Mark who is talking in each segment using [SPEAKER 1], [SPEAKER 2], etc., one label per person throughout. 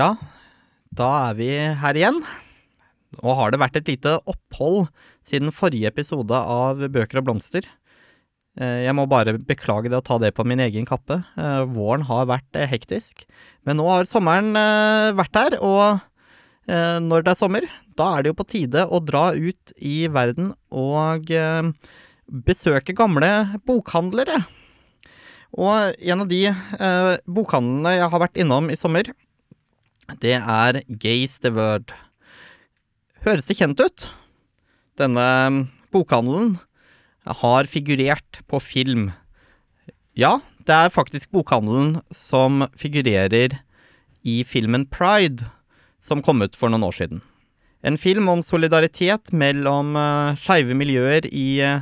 [SPEAKER 1] Ja, da er vi her igjen. Nå har det vært et lite opphold siden forrige episode av Bøker og blomster. Eh, Jeg må bare beklage det å ta det på min egen kappe. Eh, Våren har vært eh, hektisk. Men nå har sommeren vært her, og når det er sommer, da er det jo på tide å dra ut i verden og besøke gamle bokhandlere. Og en av de bokhandlene jeg har vært innom i sommer, det er Gaze the Word. Høres det kjent ut? Denne mm, bokhandelen har figurert på film. Ja, det er faktisk bokhandelen som figurerer i filmen Pride, som kom ut for noen år siden. En film om solidaritet mellom uh, skeive miljøer i, eh,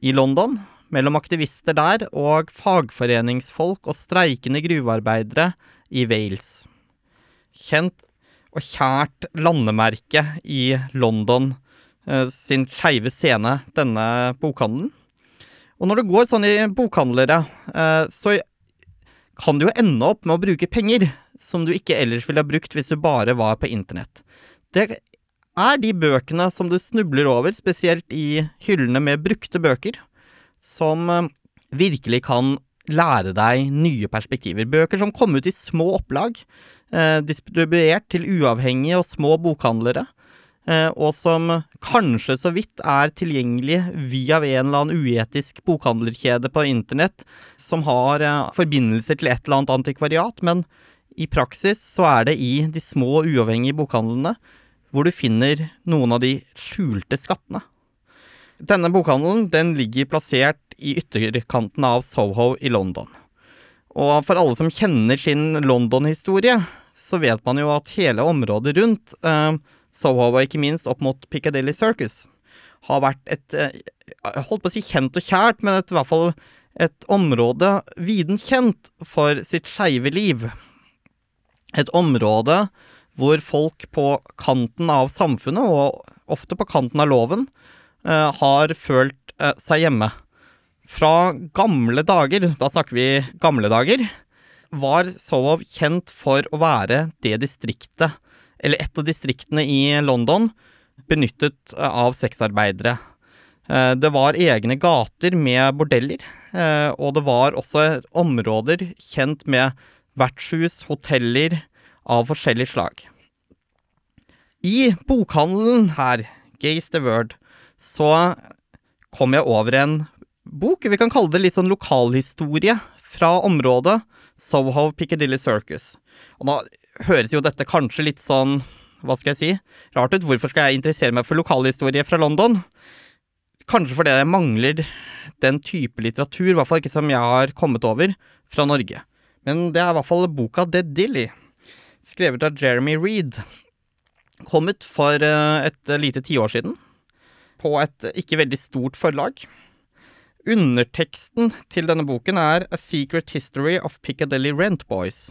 [SPEAKER 1] i London, mellom aktivister der og fagforeningsfolk og streikende gruvearbeidere i Wales. Kjent og kjært landemerke i London eh, sin skeive scene, denne bokhandelen. Og når det går sånn i bokhandlere, eh, så kan du jo ende opp med å bruke penger som du ikke ellers ville ha brukt hvis du bare var på internett. Det er de bøkene som du snubler over, spesielt i hyllene med brukte bøker, som eh, virkelig kan lære deg nye perspektiver. Bøker som kom ut i små opplag, eh, distribuert til uavhengige og små bokhandlere, eh, og som kanskje så vidt er tilgjengelig via en eller annen uetisk bokhandlerkjede på internett som har eh, forbindelser til et eller annet antikvariat, men i praksis så er det i de små uavhengige bokhandlene hvor du finner noen av de skjulte skattene. Denne bokhandelen den ligger plassert i ytterkanten av Soho i London. Og for alle som kjenner sin London-historie, så vet man jo at hele området rundt eh, Soho, og ikke minst opp mot Piccadilly Circus, har vært et eh, holdt på å si kjent og kjært, men et, i hvert fall et område viden kjent for sitt skeive liv. Et område hvor folk på kanten av samfunnet, og ofte på kanten av loven, eh, har følt eh, seg hjemme. Fra gamle dager, da snakker vi gamle dager, var Soho kjent for å være det distriktet, eller et av distriktene i London, benyttet eh, av sexarbeidere. Eh, Det var egne gater med bordeller, eh, og det var også områder kjent med vertshus, hoteller av forskjellig slag. I bokhandelen her, Gaze the Word, så kom jeg over en bok, vi kan kalle det litt sånn lokalhistorie fra området Soho Piccadilly Circus. Og da høres jo dette kanskje litt sånn, hva skal jeg si, rart ut. Hvorfor skal jeg interessere meg for lokalhistorie fra London? Kanskje fordi jeg mangler den type litteratur, i hvert fall ikke som jeg har kommet over, fra Norge. Men det er i hvert fall boka Dead Dilly, skrevet av Jeremy Reed. Kommet for eh, et lite tiår siden, på et ikke veldig stort forlag. Underteksten til denne boken er A Secret History of Piccadilly Rent Boys.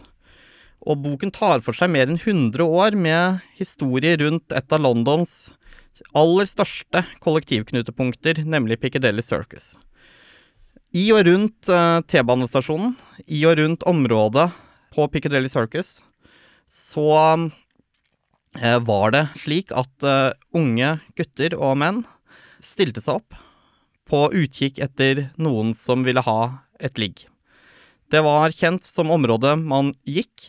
[SPEAKER 1] Og boken tar for seg mer enn 100 år med historie rundt et av Londons aller største kollektivknutepunkter, nemlig Piccadilly Circus. I og rundt eh, T-banestasjonen, i og rundt området på Piccadilly Circus, så eh, var det slik at eh, unge gutter og menn stilte seg opp på utkikk etter noen som ville ha et ligg. Det var kjent som området man gikk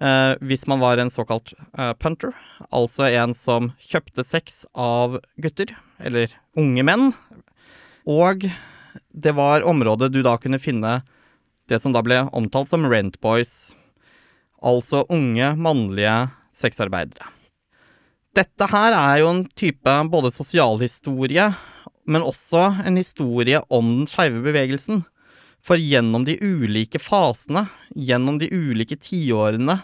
[SPEAKER 1] eh, hvis man var en såkalt eh, punter, altså en som kjøpte sex av gutter, eller unge menn. Og det var området du da kunne finne det som da ble omtalt som rent boys, altså unge mannlige sexarbeidere. Dette her er jo en type både sosialhistorie, men også en historie om den skeive bevegelsen. For gjennom de ulike fasene, gjennom de ulike tiårene,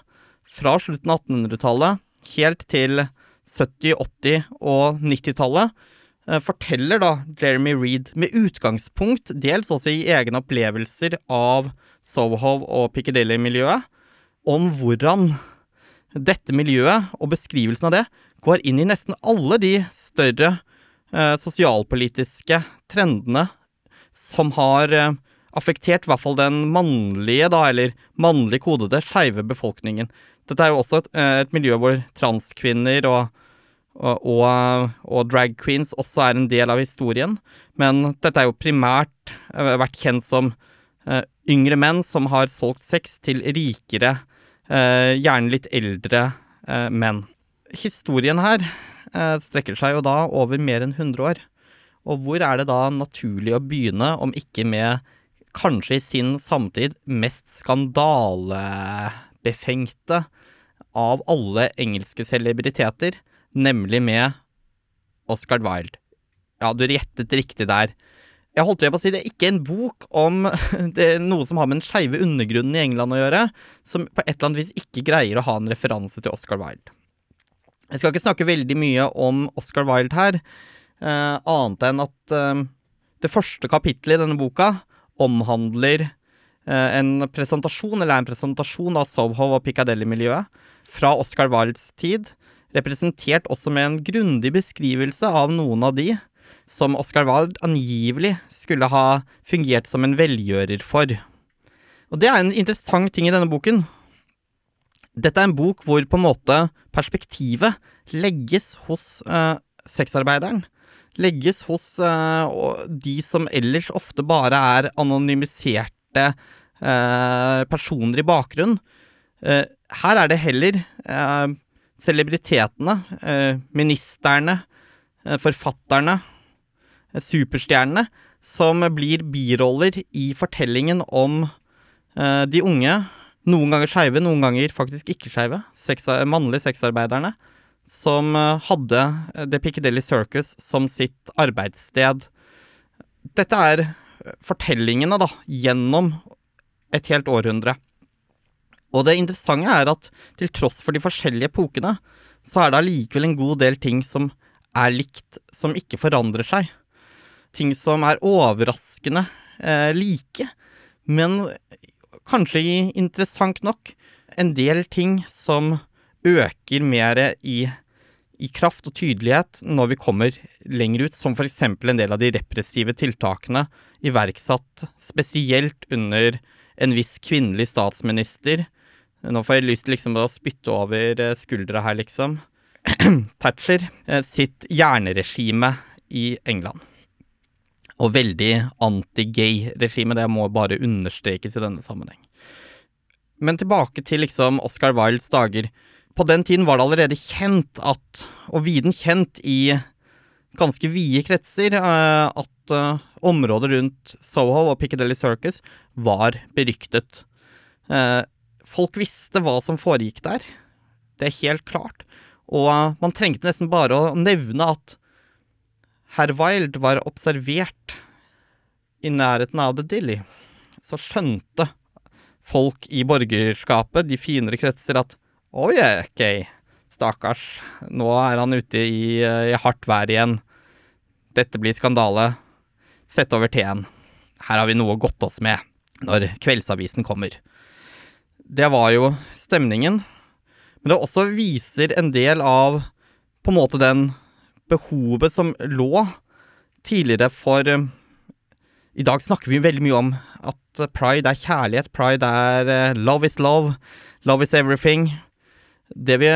[SPEAKER 1] fra slutten av 1800-tallet helt til 70-, 80- og 90-tallet, eh, forteller da Jeremy Reed med utgangspunkt dels også i egne opplevelser av Soho og Piccadilly-miljøet, om hvordan dette miljøet og beskrivelsen av det går inn i nesten alle de større sosialpolitiske trendene som har eh, affektert i hvert fall den mannlige, da, eller mannlig kodede, skeive befolkningen. Dette er jo også et, eh, et miljø hvor transkvinner og, og, og, og drag queens også er en del av historien, men dette er jo primært eh, vært kjent som uh, yngre menn som har solgt sex til rikere, uh, gjerne litt eldre uh, menn. Historien her eh, strekker seg jo da over mer enn 100 år. Og hvor er det da naturlig å begynne, om ikke med kanskje i sin samtid mest skandalebefengte av alle engelske celebriteter, nemlig med Oscar Wilde. Ja, du gjettet riktig der. Jeg holdt på å si det er ikke en bok om noe som har med den skeive undergrunnen i England å gjøre, som på et eller annet vis ikke greier å ha en referanse til Oscar Wilde. Jeg skal ikke snakke veldig mye om Oscar Wilde her, eh, annet enn at eh, det første kapittelet i denne boka omhandler eh, en presentasjon, eller en presentasjon av Soho og Piccadilly-miljøet fra Oscar Wildes tid, representert også med en grundig beskrivelse av noen av de som Oscar Wilde angivelig skulle ha fungert som en velgjører for. Og det er en interessant ting i denne boken. Dette er en bok hvor på en måte perspektivet legges hos eh, sexarbeideren. Legges hos eh, de som ellers ofte bare er anonymiserte eh, personer i bakgrunnen. her er det heller celebritetene, ministerne, forfatterne, superstjernene, som blir biroller i fortellingen om de unge, noen ganger skeive, noen ganger faktisk ikke skeive, mannlige sexarbeiderne, som uh, hadde The Piccadilly Circus som sitt arbeidssted. Dette er fortellingene, da, gjennom et helt århundre. Og det interessante er at til tross for de forskjellige epokene, så er det allikevel en god del ting som er likt, som ikke forandrer seg ting som er overraskende eh, like, men kanskje interessant nok en del ting som øker mer i, i kraft og tydelighet når vi kommer lenger ut, som f.eks. en del av de repressive tiltakene iverksatt spesielt under en viss kvinnelig statsminister. Nå får jeg lyst til liksom å spytte over eh, skuldra her, liksom. Thatcher eh, sitt jernregime i England og veldig anti-gay-regime. Det må bare understrekes i denne sammenheng. Men tilbake til liksom Oscar Wildes dager. På den tiden var det allerede kjent at, og viden kjent i ganske vide kretser, eh, at uh, området rundt Soho og Piccadilly Circus var beryktet. Uh, folk visste hva som foregikk der. Det er helt klart. Og man trengte nesten bare å nevne at herr Wilde var observert i nærheten av The Dilly, så skjønte folk i borgerskapet, de finere kretser, at oi, oh ok, stakkars, nå er han ute i, i hardt vær igjen. Dette blir skandale. Sett over teen. Her har vi noe å godte oss med når Kveldsavisen kommer. Det var jo stemningen, men det også viser en del av på en måte den behovet som lå tidligere for eh, I dag snakker vi veldig mye om at pride er kjærlighet, pride er uh, love is love, love is everything. Det vi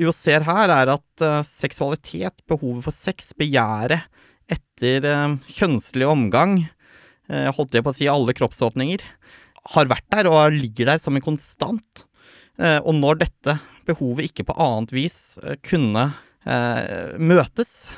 [SPEAKER 1] jo ser her, er at uh, seksualitet, behovet for sex, begjæret etter kjønnslig omgang, holdt jeg på å si alle kroppsåpninger, har vært der og ligger der som en konstant. og når dette behovet ikke på annet vis kunne eh, møtes,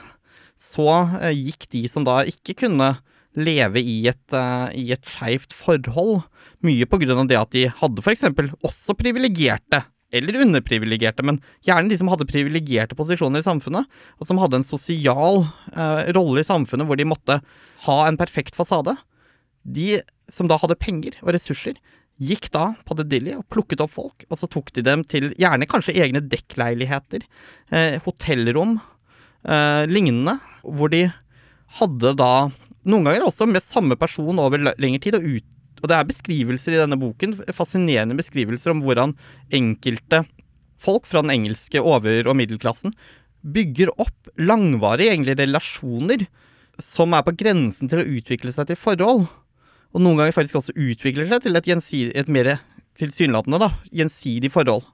[SPEAKER 1] så eh, gikk de som da ikke kunne leve i et, uh, et skeivt forhold, mye på grunn av det at de hadde eksempel også privilegerte, eller underprivilegerte, men gjerne de som hadde privilegerte posisjoner i samfunnet, og som hadde en sosial uh, rolle i samfunnet hvor de måtte ha en perfekt fasade. De som da hadde penger og ressurser, gikk da på The Dilly og plukket opp folk, og så tok de dem til gjerne kanskje egne dekkleiligheter, eh, hotellrom, eh, lignende, hvor de hadde da noen ganger også med samme person over lengre tid, og, ut, og det er beskrivelser i denne boken, fascinerende beskrivelser om hvordan enkelte folk fra den engelske over- og middelklassen bygger opp langvarige egentlig relasjoner som er på grensen til å utvikle seg til forhold og noen ganger faktisk også utvikler seg til et, et mer tilsynelatende da, gjensidig forhold.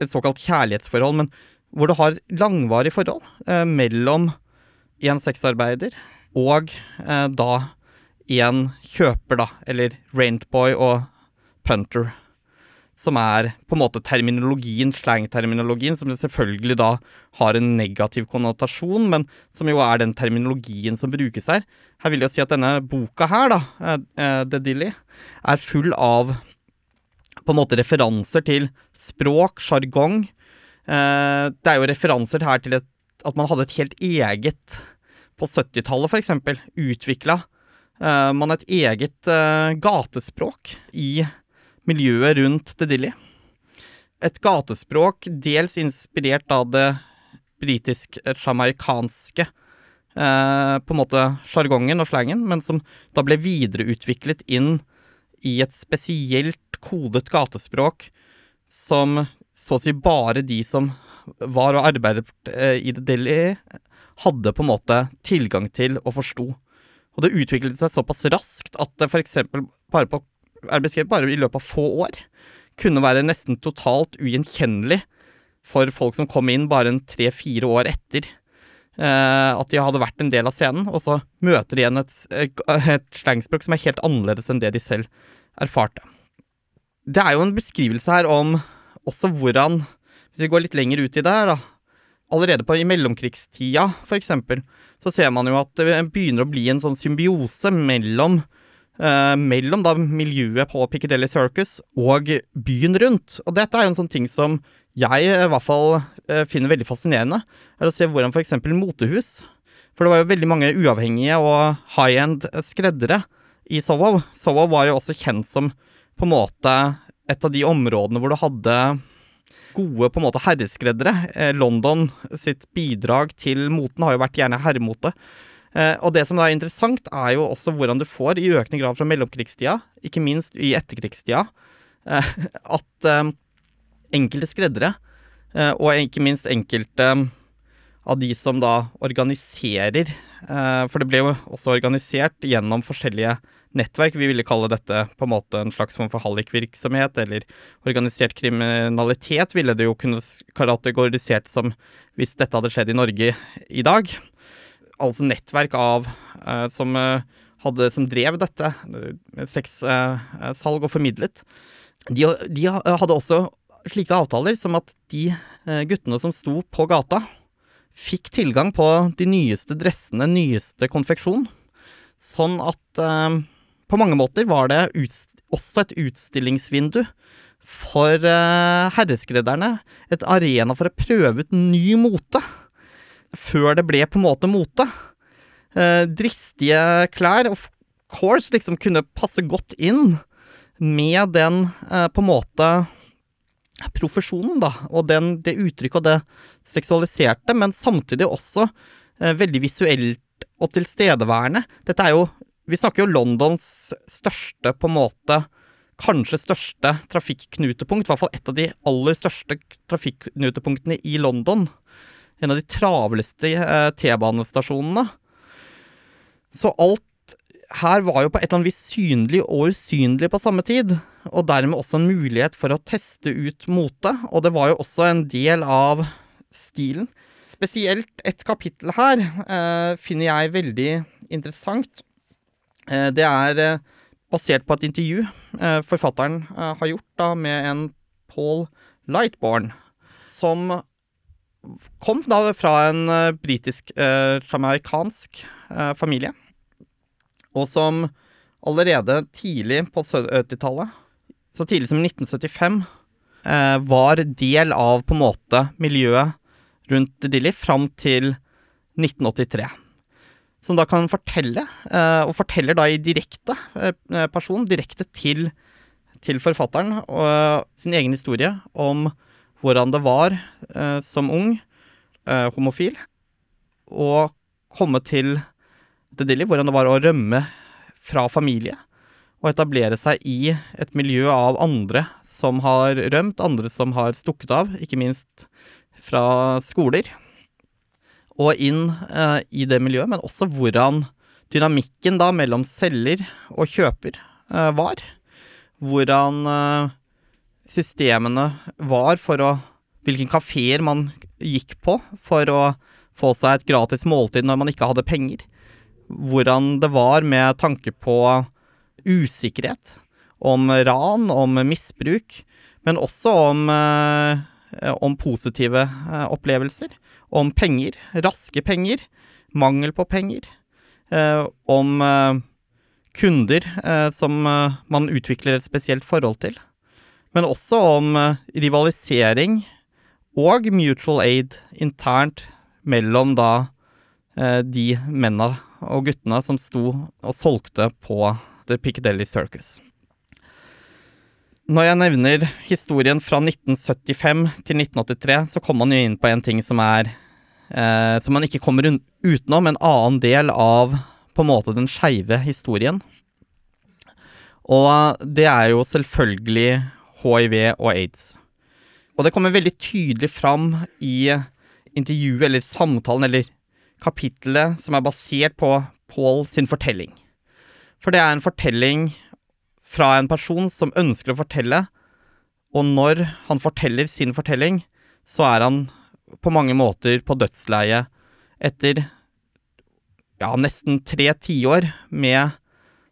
[SPEAKER 1] et såkalt kjærlighetsforhold, men hvor du har langvarig forhold eh, mellom en sexarbeider og eh, da en kjøper, da, eller rentboy og punter. Som er på en måte terminologien, slangterminologien, som selvfølgelig da har en negativ konnotasjon, men som jo er den terminologien som brukes her. Her vil jeg si at denne boka her, da, eh, eh, The Dilly, er full av på en måte referanser til språk, sjargong. Eh, det er jo referanser her til at man hadde et helt eget På 70-tallet, for eksempel, utvikla man et eget gatespråk i miljøet rundt The Dilly. Et gatespråk dels inspirert av det britisk-jamaicanske eh, på en måte sjargongen og slangen, men som da ble videreutviklet inn i et spesielt kodet gatespråk som så å si bare de som var og arbeidet eh, i The Dilly, hadde på en måte tilgang til og forsto. Og det utviklet seg såpass raskt at det eksempel bare på er beskrevet bare i løpet av få år, kunne være nesten totalt ugjenkjennelig for folk som kom inn bare en tre-fire år etter eh, at de hadde vært en del av scenen, og så møter de igjen et, et slangspråk som er helt annerledes enn det de selv erfarte. Det er jo en beskrivelse her om også hvordan Hvis vi går litt lenger ut i det her, da. Allerede på i mellomkrigstida, for eksempel, så ser man jo at det begynner å bli en sånn symbiose mellom Uh, mellom da miljøet på Piccadilly Circus og byen rundt. Og dette er jo en sånn ting som jeg i hvert fall eh, finner veldig fascinerende. Er å se hvordan f.eks. motehus For det var jo veldig mange uavhengige og high-end skreddere i Sovo. Sovo var jo også kjent som på en måte et av de områdene hvor du hadde gode på en måte herreskreddere. Eh, London sitt bidrag til moten har jo vært gjerne herremote. Eh, og det som da er interessant, er jo også hvordan du får, i økende grad fra mellomkrigstida, ikke minst i etterkrigstida, eh, at eh, enkelte skreddere, og ikke minst enkelte av de som da organiserer For det ble jo også organisert gjennom forskjellige nettverk. Vi ville kalle dette på en måte en slags form for hallikvirksomhet, eller organisert kriminalitet ville det jo kunne kategorisert som hvis dette hadde skjedd i Norge i dag altså nettverk av uh, som, uh, hadde, som drev dette, uh, sexsalg og formidlet, de, de, hadde også slike avtaler som at de guttene som sto på gata, fikk tilgang på de nyeste dressene, nyeste konfeksjon. Sånn at på mange måter var det også et utstillingsvindu for herreskredderne. Et arena for å prøve ut ny mote før det ble på en måte mote. Eh, dristige klær, of course, liksom kunne passe godt inn med den eh, på en måte profesjonen, da, og den, det uttrykket og det seksualiserte, men samtidig også eh, veldig visuelt og tilstedeværende. Dette er jo Vi snakker jo Londons største, på en måte Kanskje største trafikknutepunkt, i hvert fall et av de aller største trafikknutepunktene i London en av de travleste eh, T-banestasjonene. Så alt her var jo på et eller annet vis synlig og usynlig på samme tid, og dermed også en mulighet for å teste ut mote, og det var jo også en del av stilen. Spesielt et kapittel her eh, finner jeg veldig interessant. Eh, det er eh, basert på et intervju eh, forfatteren har gjort da med en Paul Lightborn, som kom da fra en uh, britisk-jamaicansk uh, uh, familie, og som allerede tidlig på 70-tallet, så tidlig som 1975, var del av på en måte miljøet rundt Dilly fram til 1983. Som da kan fortelle, og forteller da i direkte person, direkte til, til forfatteren, og sin egen historie om hvordan det var eh, som ung eh, homofil å komme til The Dilly, hvordan det var å rømme fra familie og etablere seg i et miljø av andre som har rømt, andre som har stukket av, ikke minst fra skoler, og inn eh, i det miljøet, men også hvordan dynamikken da mellom selger og kjøper eh, var. Hvordan eh, systemene var for å hvilke kafeer man gikk på for å få seg et gratis måltid når man ikke hadde penger. Hvordan det var med tanke på usikkerhet. Om ran, om misbruk, men også om, eh, om positive eh, opplevelser. Om penger. Raske penger. Mangel på penger. Eh, om kunder som man utvikler et spesielt forhold til. Men også om rivalisering og mutual aid internt mellom da de menna og guttene som sto og solgte på The Piccadilly Circus. Når jeg nevner historien fra 1975 til 1983, så kommer man jo inn på en ting som er eh, Som man ikke kommer utenom, en annen del av på en måte den skeive historien. Og det er jo selvfølgelig hiv og aids. Og det kommer veldig tydelig fram i intervjuet eller samtalen eller kapittelet som er basert på Paul sin fortelling. For det er en fortelling fra en person som ønsker å fortelle, og når han forteller sin fortelling, så er han på mange måter på dødsleiet etter ja, nesten tre tiår med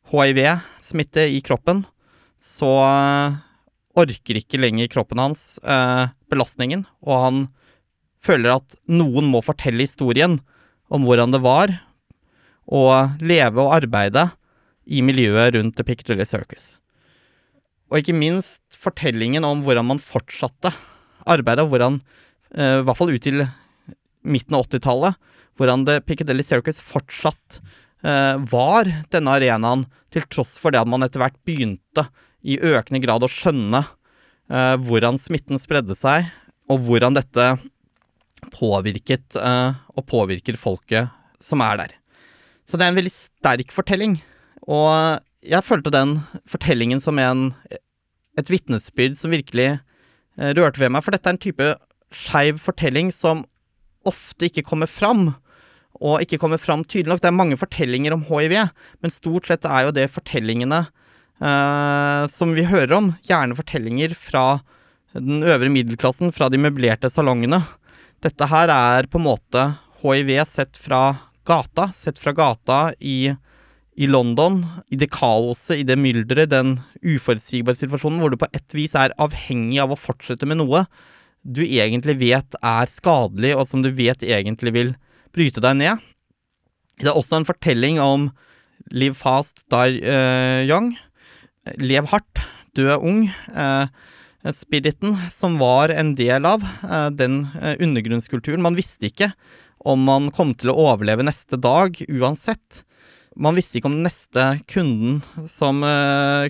[SPEAKER 1] hiv-smitte i kroppen. Så orker ikke lenger kroppen hans eh, belastningen, og han føler at noen må fortelle historien om hvordan det var å leve og arbeide i miljøet rundt The Piccadilly Circus. Og ikke minst fortellingen om hvordan man fortsatte arbeidet, hvordan, eh, i hvert fall ut til midten av 80-tallet, hvordan The Piccadilly Circus fortsatt eh, var denne arenaen, til tross for det at man etter hvert begynte i økende grad å skjønne eh, hvordan smitten spredde seg, og hvordan dette påvirket eh, og påvirker folket som er der. Så det er en veldig sterk fortelling. Og jeg følte den fortellingen som en, et vitnesbyrd som virkelig eh, rørte ved meg. For dette er en type skeiv fortelling som ofte ikke kommer fram. Og ikke kommer fram tydelig nok. Det er mange fortellinger om hiv, men stort sett er jo det fortellingene som vi hører om. Gjerne fortellinger fra den øvre middelklassen, fra de møblerte salongene. Dette her er på en måte hiv sett fra gata, sett fra gata i i London, i det kaoset, i det mylderet, den uforutsigbare situasjonen hvor du på et vis er avhengig av å fortsette med noe du egentlig vet er skadelig, og som du vet egentlig vil bryte deg ned. Det er også en fortelling om live fast, die uh, young. Lev hardt, dø ung. Uh, spiriten som var en del av uh, den undergrunnskulturen. Man visste ikke om man kom til å overleve neste dag uansett man visste ikke om den neste kunden som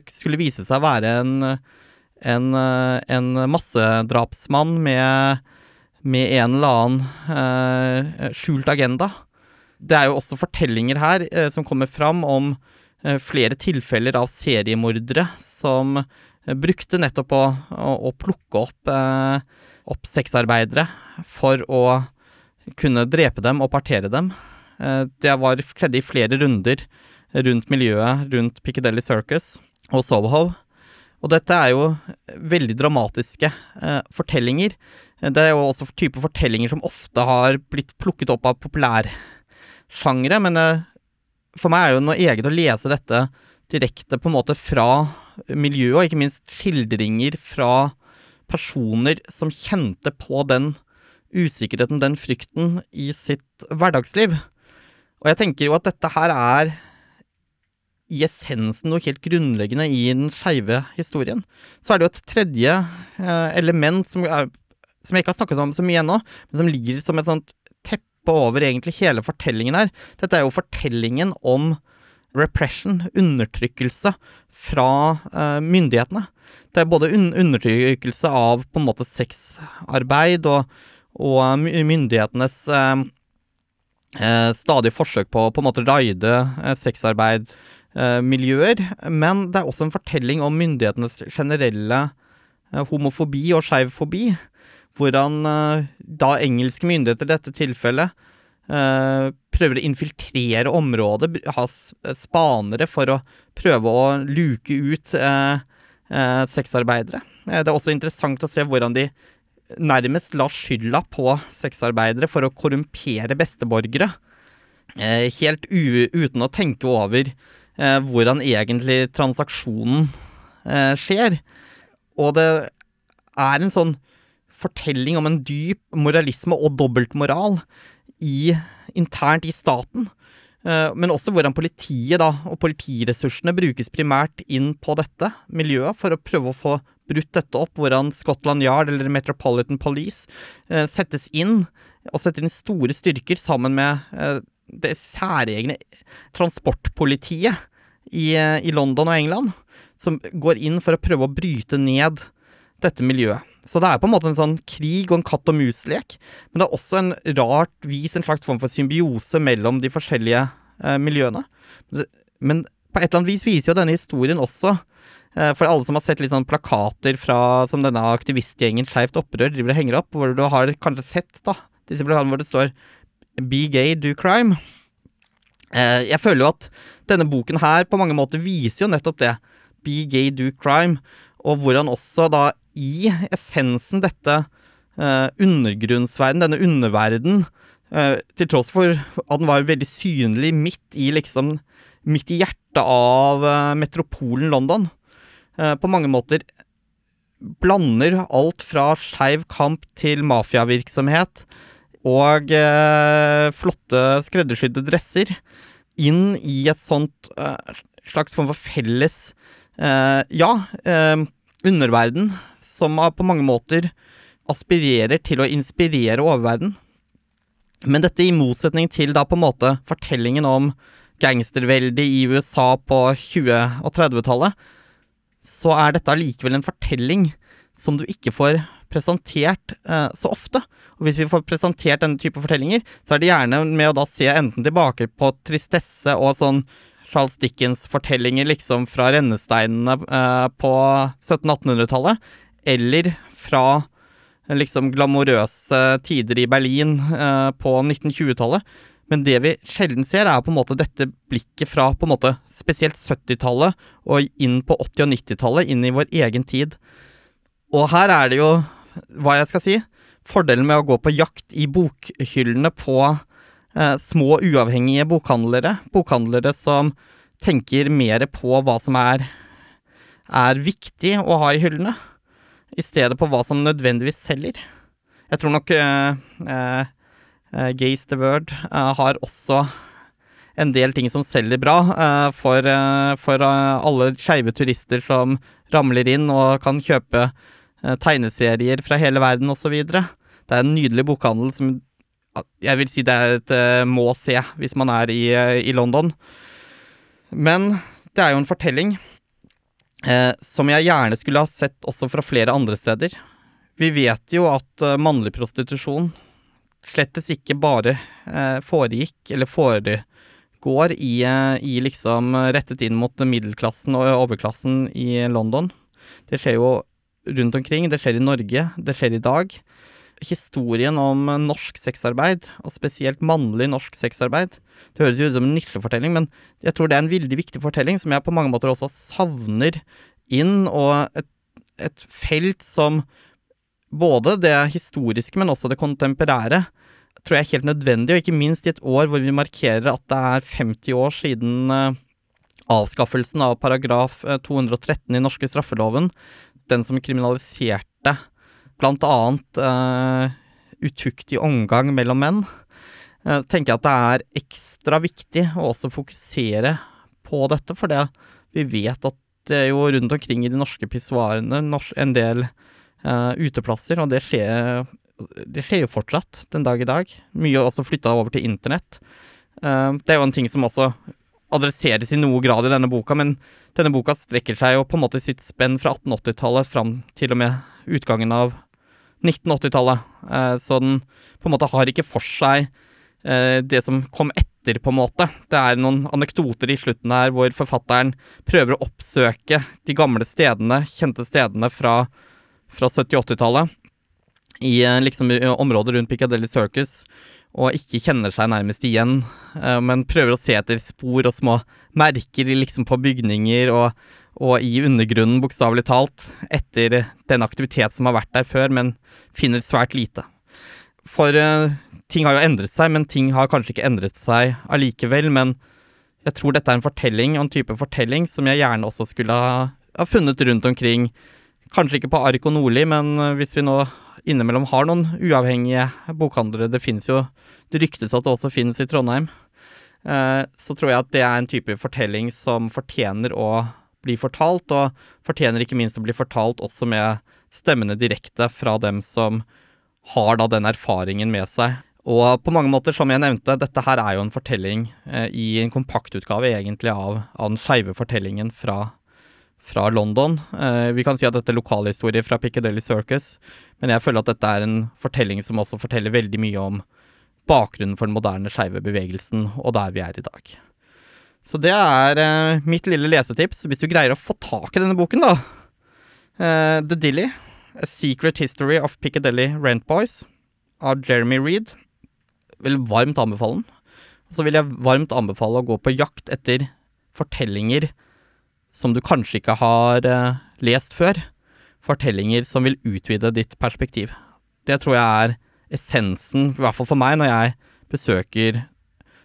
[SPEAKER 1] skulle vise seg å være en, en, en massedrapsmann med, med, en eller annen skjult agenda. Det er jo også fortellinger her som kommer fram om flere tilfeller av seriemordere som brukte nettopp å, å, å plukke opp, opp sexarbeidere for å kunne drepe dem og partere dem. Eh, det var skjedde i flere runder rundt miljøet rundt Piccadilly Circus og Soho. Og dette er jo veldig dramatiske eh, fortellinger. Det er jo også type fortellinger som ofte har blitt plukket opp av populærsjangre, men eh, for meg er det jo noe eget å lese dette direkte på en måte fra miljøet, og ikke minst skildringer fra personer som kjente på den usikkerheten, den frykten, i sitt hverdagsliv. Og jeg tenker jo at dette her er i essensen noe helt grunnleggende i den skeive historien. Så er det jo et tredje eh, element som, er, som, jeg ikke har snakket om så mye ennå, men som ligger som et sånt teppe over egentlig hele fortellingen her. Dette er jo fortellingen om repression, undertrykkelse, fra uh, myndighetene. Det er både un undertrykkelse av på en måte sexarbeid og, og myndighetenes uh, uh, stadig forsøk på å på en måte raide uh, sexarbeidmiljøer. Eh, men det er også en fortelling om myndighetenes generelle eh, homofobi og skeivfobi. Hvordan eh, da engelske myndigheter i dette tilfellet eh, prøver å infiltrere området, ha spanere for å prøve å luke ut sexarbeidere. det er også interessant å se hvordan de nærmest la skylda på sexarbeidere for å korrumpere besteborgere. Eh, helt uten å tenke over eh, hvordan egentlig transaksjonen eh, skjer. Og det er en sånn fortelling om en dyp moralisme og dobbeltmoral i, internt i staten. Eh, men også hvordan politiet da, og politiressursene brukes primært inn på dette miljøet for å prøve å få brutt dette opp. Hvordan Scotland Yard eller Metropolitan Police eh, settes inn, og setter inn store styrker sammen med eh, det særegne transportpolitiet i, i London og England, som går inn for å prøve å bryte ned dette miljøet. Så det er på en måte en sånn krig og en katt og mus-lek, men det er også en rart vis en slags form for symbiose mellom de forskjellige eh, miljøene. Men på et eller annet vis viser jo denne historien også, eh, for alle som har sett litt sånn plakater fra, som denne aktivistgjengen Skeivt opprør driver og henger opp, hvor du har kanskje sett da, disse plakatene hvor det står Be gay, do crime. Eh, jeg føler jo at denne boken her på mange måter viser jo nettopp det. Be gay, do crime. Og hvordan også da i essensen dette eh, undergrunnsverden, denne underverden, eh, til tross for at den var veldig synlig midt i liksom Midt i hjertet av eh, metropolen London, på mange måter blander alt fra skeiv kamp til mafiavirksomhet og flotte skreddersydde dresser inn i et sånt slags form for felles Ja, underverden som på mange måter aspirerer til å inspirere oververden. Men dette i motsetning til da på en måte fortellingen om gangsterveldet i USA på 20- og 30-tallet, så er dette allikevel en fortelling som du ikke får presentert eh, så ofte. Og hvis vi får presentert denne type fortellinger, så er det gjerne med å da se enten tilbake på tristesse og sånn Charles Dickens-fortellinger liksom fra rennesteinene eh, på 1700-1800-tallet, eller fra liksom glamorøse tider i Berlin eh, på 1920-tallet. Men det vi sjelden ser, er på en måte dette blikket fra på en måte spesielt 70-tallet og inn på 80- og 90-tallet, inn i vår egen tid. Og her er det jo, hva jeg skal si, fordelen med å gå på jakt i bokhyllene på små, uavhengige bokhandlere. Bokhandlere som tenker mer på hva som er, er viktig å ha i hyllene i stedet på hva som nødvendigvis selger. Jeg tror nok uh, uh, Gaze the Word uh, har også en del ting som selger bra for, for alle skeive turister som ramler inn og kan kjøpe tegneserier fra hele verden osv. Det er en nydelig bokhandel som jeg vil si det er et må se hvis man er i, i London. Men det er jo en fortelling eh, som jeg gjerne skulle ha sett også fra flere andre steder. Vi vet jo at uh, mannlig prostitusjon slettes ikke bare eh, foregikk, eller foregår, i, eh, i, liksom rettet inn mot middelklassen og overklassen i London. Det skjer jo rundt omkring. Det skjer i Norge. Det skjer i dag historien om norsk sexarbeid, og spesielt mannlig norsk sexarbeid. Det høres jo ut som en nisjefortelling, men jeg tror det er en veldig viktig fortelling som jeg på mange måter også savner inn, og et, et felt som både det historiske, men også det kontemporære, tror jeg er helt nødvendig, og ikke minst i et år hvor vi markerer at det er 50 år siden uh, avskaffelsen av paragraf 213 eh, i norske straffeloven, den som kriminaliserte blant annet uh, utuktig omgang mellom menn, uh, tenker jeg at det er ekstra viktig å også fokusere på dette, for det, vi vet at det er jo rundt omkring i de norske pissoarene en del uh, uteplasser, og det skjer, det skjer jo fortsatt den dag i dag. Mye også flytta over til internett. det er jo en ting som også adresseres i noe grad i denne boka, men denne boka strekker seg jo på en måte sitt spenn fra 1880-tallet fram til og med utgangen av 1980-tallet. Eh, så den på en måte har ikke for seg eh, det som kom etter, på en måte. Det er noen anekdoter i slutten her hvor forfatteren prøver å oppsøke de gamle stedene, kjente stedene fra, fra 70-80-tallet. I eh, liksom området rundt Piccadilly Circus, og ikke kjenner seg nærmest igjen, men prøver å se etter spor og små merker liksom på bygninger og, og i undergrunnen, bokstavelig talt, etter den aktivitet som har vært der før, men finner svært lite. For uh, ting har jo endret seg, men ting har kanskje ikke endret seg allikevel. Men jeg tror dette er en fortelling, og en type fortelling, som jeg gjerne også skulle ha, ha funnet rundt omkring. Kanskje ikke på Arko Nordli, men uh, hvis vi nå innimellom har noen uavhengige bokhandlere Det finnes jo Det ryktes at det også finnes i Trondheim. Uh, så tror jeg at det er en type fortelling som fortjener å bli fortalt, og fortjener ikke minst å bli fortalt også med stemmene direkte fra dem som har da den erfaringen med seg. Og på mange måter, som jeg nevnte, dette her er jo en fortelling eh, i en kompaktutgave egentlig av, av den skeive fortellingen fra, fra London. Eh, vi kan si at dette er lokalhistorie fra Piccadilly Circus, men jeg føler at dette er en fortelling som også forteller veldig mye om bakgrunnen for den moderne skeive bevegelsen, og der vi er i dag. Så det er eh, mitt lille lesetips, hvis du greier å få tak i denne boken, da. Eh, The Dilly, A Secret History of Piccadilly Rent Boys av Jeremy Reed. Vil varmt anbefale den. Så vil jeg varmt anbefale å gå på jakt etter fortellinger som du kanskje ikke har eh, lest før. Fortellinger som vil utvide ditt perspektiv. Det tror jeg er essensen, i hvert fall for meg, når jeg besøker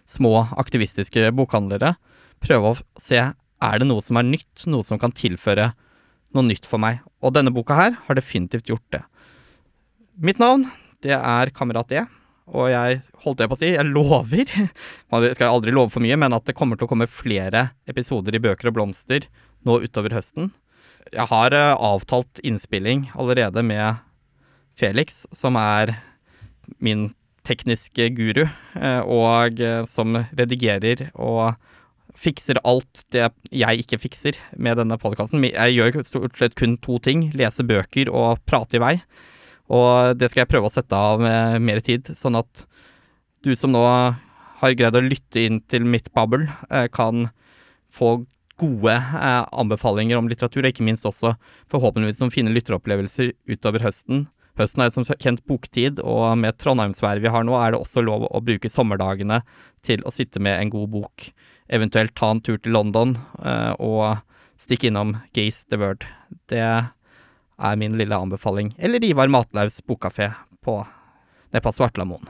[SPEAKER 1] små aktivistiske bokhandlere prøve å se er det noe som er nytt, noe som kan tilføre noe nytt for meg. Og denne boka her har definitivt gjort det. Mitt navn, det er Kamerat E. Og jeg holdt det på å si, jeg lover, man skal aldri love for mye, men at det kommer til å komme flere episoder i Bøker og blomster nå utover høsten. Jeg har eh, avtalt innspilling allerede med Felix, som er min tekniske guru, eh, og eh, som redigerer og fikser alt det jeg ikke fikser med denne podkasten. Jeg gjør stort sett kun to ting. Lese bøker og prate i vei. Og det skal jeg prøve å sette av mer tid, sånn at du som nå har greid å lytte inn til mitt babbel, eh, kan få gode eh, anbefalinger om litteratur, og ikke minst også forhåpentligvis noen fine lytteropplevelser utover høsten. Høsten er som kjent boktid, og med trondheimsværet vi har nå, er det også lov å bruke sommerdagene til å sitte med en god bok eventuelt ta en tur til London uh, og stikke innom Gaze the Word. Det er min lille anbefaling. Eller Ivar Matlaus bokkafé på, på Svartlamoen.